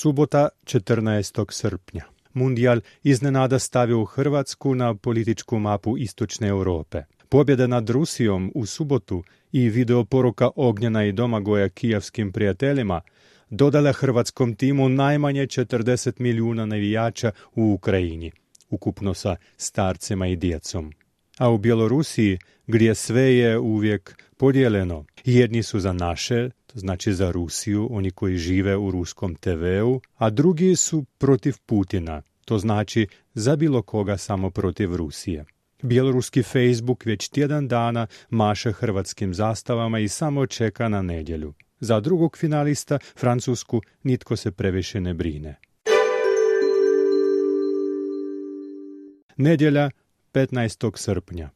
Subota 14. srpnja. Mundijal iznenada stavio Hrvatsku na političku mapu Istočne Europe. Pobjeda nad Rusijom u subotu i video poruka Ognjena i Domagoja kijevskim prijateljima dodala hrvatskom timu najmanje 40 milijuna navijača u Ukrajini, ukupno sa starcima i djecom. A u Bjelorusiji, gdje sve je uvijek podijeljeno, jedni su za naše, to znači za Rusiju, oni koji žive u ruskom TV-u, a drugi su protiv Putina, to znači za bilo koga samo protiv Rusije. Bjeloruski Facebook već tjedan dana maše hrvatskim zastavama i samo čeka na nedjelju. Za drugog finalista, Francusku, nitko se previše ne brine. Nedjelja 15. srpnja.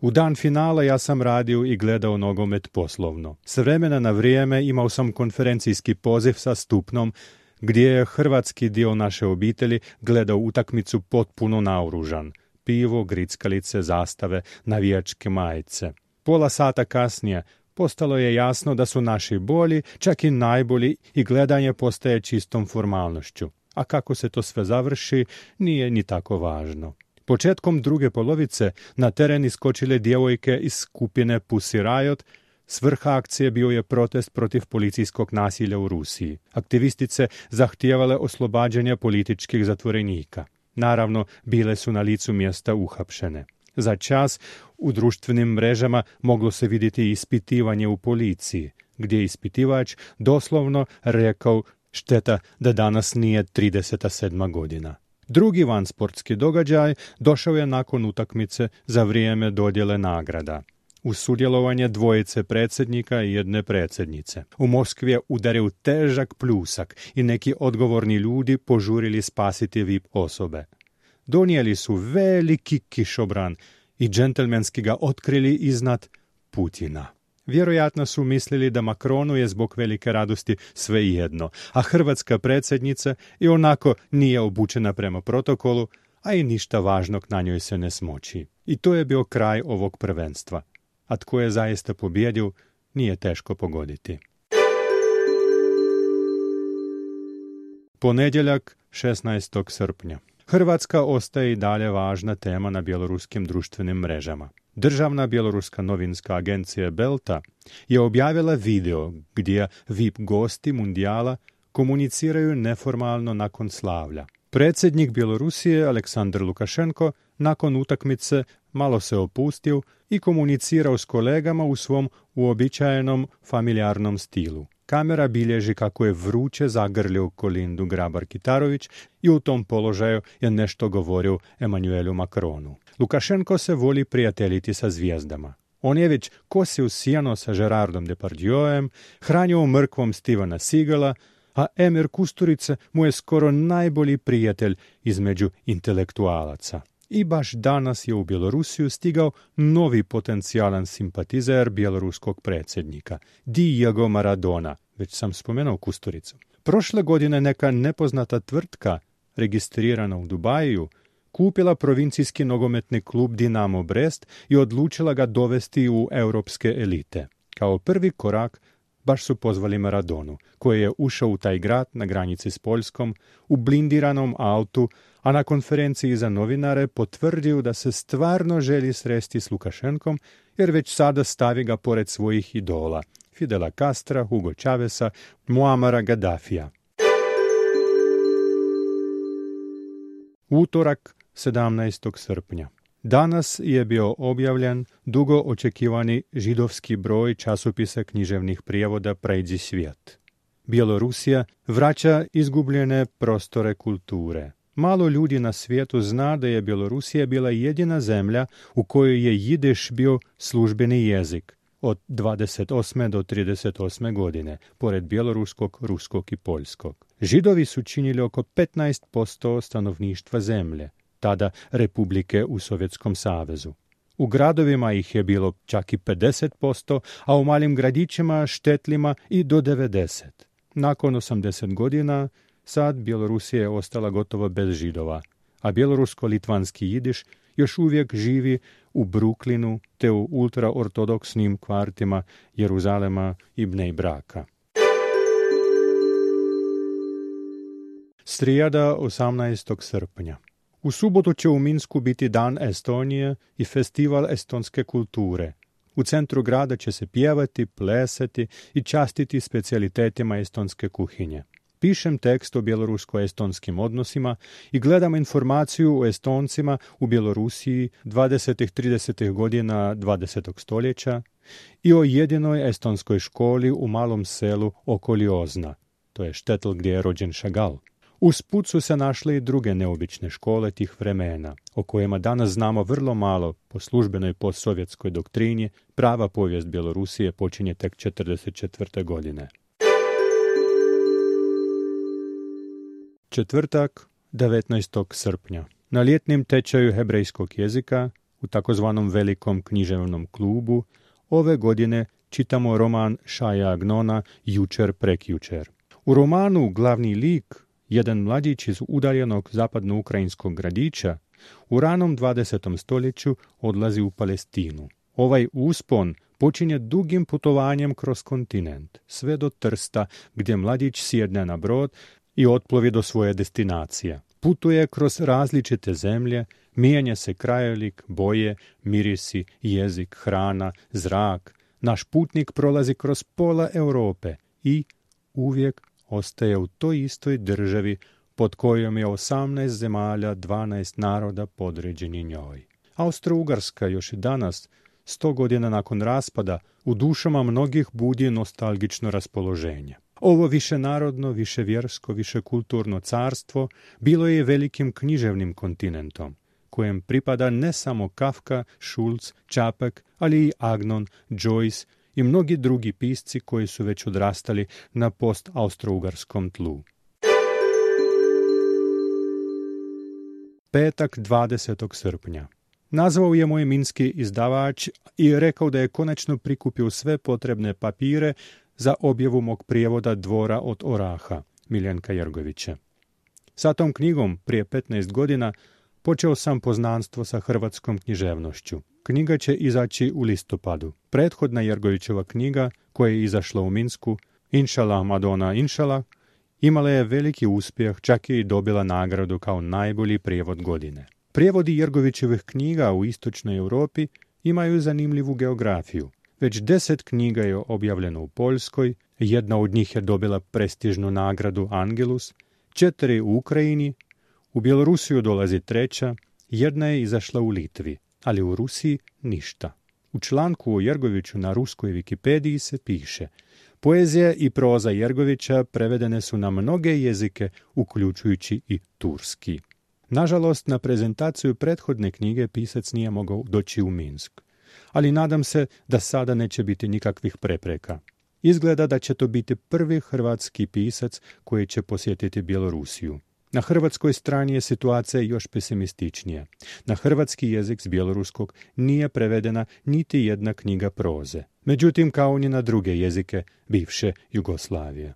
U dan finala ja sam radio i gledao nogomet poslovno. S vremena na vrijeme imao sam konferencijski poziv sa stupnom gdje je hrvatski dio naše obitelji gledao utakmicu potpuno naoružan. Pivo, grickalice, zastave, navijačke majice. Pola sata kasnije postalo je jasno da su naši bolji, čak i najbolji i gledanje postaje čistom formalnošću. A kako se to sve završi, nije ni tako važno. Početkom druge polovice na teren iskočile djevojke iz skupine Pussy Riot, Svrha akcije bio je protest protiv policijskog nasilja u Rusiji. Aktivistice zahtijevale oslobađanje političkih zatvorenika. Naravno, bile su na licu mjesta uhapšene. Za čas u društvenim mrežama moglo se vidjeti ispitivanje u policiji, gdje je ispitivač doslovno rekao šteta da danas nije 37. godina. Drugi vansportski događaj došao je nakon utakmice za vrijeme dodjele nagrada u sudjelovanje dvojice predsjednika i jedne predsjednice. U Moskvi je udario težak pljusak i neki odgovorni ljudi požurili spasiti VIP osobe. Donijeli su veliki kišobran i džentelmenski ga otkrili iznad Putina. Vjerojatno su mislili da Makronu je zbog velike radosti sve jedno, a hrvatska predsjednica i onako nije obučena prema protokolu, a i ništa važnog na njoj se ne smoći. I to je bio kraj ovog prvenstva. A tko je zaista pobjedio, nije teško pogoditi. Ponedjeljak 16. srpnja. Hrvatska ostaje i dalje važna tema na bjeloruskim društvenim mrežama. Državna bjeloruska novinska agencija Belta je objavila video gdje VIP gosti mundijala komuniciraju neformalno nakon slavlja. Predsjednik Bjelorusije Aleksandar Lukašenko nakon utakmice malo se opustio i komunicirao s kolegama u svom uobičajenom familijarnom stilu. Kamera bilježi kako je vruće zagrlio Kolindu Grabar Kitarović i u tom položaju je nešto govorio Emanuelu Macronu. Lukašenko se voli prijateljiti sa zvijezdama. On je već kosio sijano sa Gerardom Depardieuem, hranio mrkvom Stivana Sigala, a Emir Kusturice mu je skoro najbolji prijatelj između intelektualaca. I baš danas je u Bjelorusiju stigao novi potencijalan simpatizer bjeloruskog predsjednika, Diego Maradona, već sam spomenuo Kusturicu. Prošle godine neka nepoznata tvrtka, registrirana u Dubaju, kupila provincijski nogometni klub Dinamo Brest i odlučila ga dovesti u europske elite. Kao prvi korak baš su pozvali Maradonu, koji je ušao u taj grad na granici s Poljskom u blindiranom autu, a na konferenciji za novinare potvrdio da se stvarno želi sresti s Lukašenkom, jer već sada stavi ga pored svojih idola, Fidela Castra, Hugo Chavesa, Muamara Gaddafija. Utorak 17. srpnja. Danas je bio objavljen dugo očekivani židovski broj časopisa književnih prijevoda Prejđi svijet. Bjelorusija vraća izgubljene prostore kulture. Malo ljudi na svijetu zna da je Bjelorusija bila jedina zemlja u kojoj je jideš bio službeni jezik od 28. do 38. godine, pored bjeloruskog, ruskog i poljskog. Židovi su činili oko 15% stanovništva zemlje tada republike u Sovjetskom savezu. U gradovima ih je bilo čak i 50%, a u malim gradićima štetlima i do 90. Nakon 80 godina sad Bjelorusija je ostala gotovo bez židova, a bjelorusko-litvanski jidiš još uvijek živi u Bruklinu te u ultraortodoksnim kvartima Jeruzalema i Bnej Braka. Srijeda 18. srpnja. U subotu će u Minsku biti Dan Estonije i festival estonske kulture. U centru grada će se pjevati, plesati i častiti specijalitetima estonske kuhinje. Pišem tekst o bjelorusko-estonskim odnosima i gledam informaciju o Estoncima u Bjelorusiji 20. 30. godina 20. stoljeća i o jedinoj estonskoj školi u malom selu Okoliozna, to je štetl gdje je rođen Šagal. Usput su se našle i druge neobične škole tih vremena, o kojima danas znamo vrlo malo po službenoj postsovjetskoj doktrini, prava povijest Bjelorusije počinje tek 1944. godine. Četvrtak, 19. srpnja. Na ljetnim tečaju hebrejskog jezika, u takozvanom velikom književnom klubu, ove godine čitamo roman Šaja Agnona Jučer prekjučer. U romanu glavni lik, jedan mladić iz udaljenog zapadno-ukrajinskog gradića, u ranom 20. stoljeću odlazi u Palestinu. Ovaj uspon počinje dugim putovanjem kroz kontinent, sve do Trsta, gdje mladić sjedne na brod i otplovi do svoje destinacije. Putuje kroz različite zemlje, mijenja se krajolik, boje, mirisi, jezik, hrana, zrak. Naš putnik prolazi kroz pola Europe i uvijek ostaje u toj istoj državi pod kojom je 18 zemalja, 12 naroda podređeni njoj. Austro-Ugarska još i danas, sto godina nakon raspada, u dušama mnogih budi nostalgično raspoloženje. Ovo višenarodno, viševjersko, višekulturno carstvo bilo je velikim književnim kontinentom, kojem pripada ne samo Kafka, Schulz, Čapek, ali i Agnon, Joyce i mnogi drugi pisci koji su već odrastali na post-austrougarskom tlu. Petak 20. srpnja. Nazvao je moj minski izdavač i rekao da je konačno prikupio sve potrebne papire za objavu mog prijevoda Dvora od Oraha, Miljenka Jergovića. Sa tom knjigom, prije 15 godina, počeo sam poznanstvo sa hrvatskom književnošću. Knjiga će izaći u listopadu. Prethodna Jergovićeva knjiga, koja je izašla u Minsku, Inšala Madonna Inšala, imala je veliki uspjeh, čak je i dobila nagradu kao najbolji prijevod godine. Prijevodi Jergovićevih knjiga u istočnoj Europi imaju zanimljivu geografiju. Već deset knjiga je objavljeno u Poljskoj, jedna od njih je dobila prestižnu nagradu Angelus, četiri u Ukrajini, u Bjelorusiju dolazi treća, jedna je izašla u Litvi, ali u Rusiji ništa. U članku o Jergoviću na ruskoj Wikipediji se piše Poezija i proza Jergovića prevedene su na mnoge jezike, uključujući i turski. Nažalost, na prezentaciju prethodne knjige pisac nije mogao doći u Minsk ali nadam se da sada neće biti nikakvih prepreka. Izgleda da će to biti prvi hrvatski pisac koji će posjetiti Bjelorusiju. Na hrvatskoj strani je situacija još pesimističnija. Na hrvatski jezik s bjeloruskog nije prevedena niti jedna knjiga proze. Međutim, kao ni na druge jezike bivše Jugoslavije.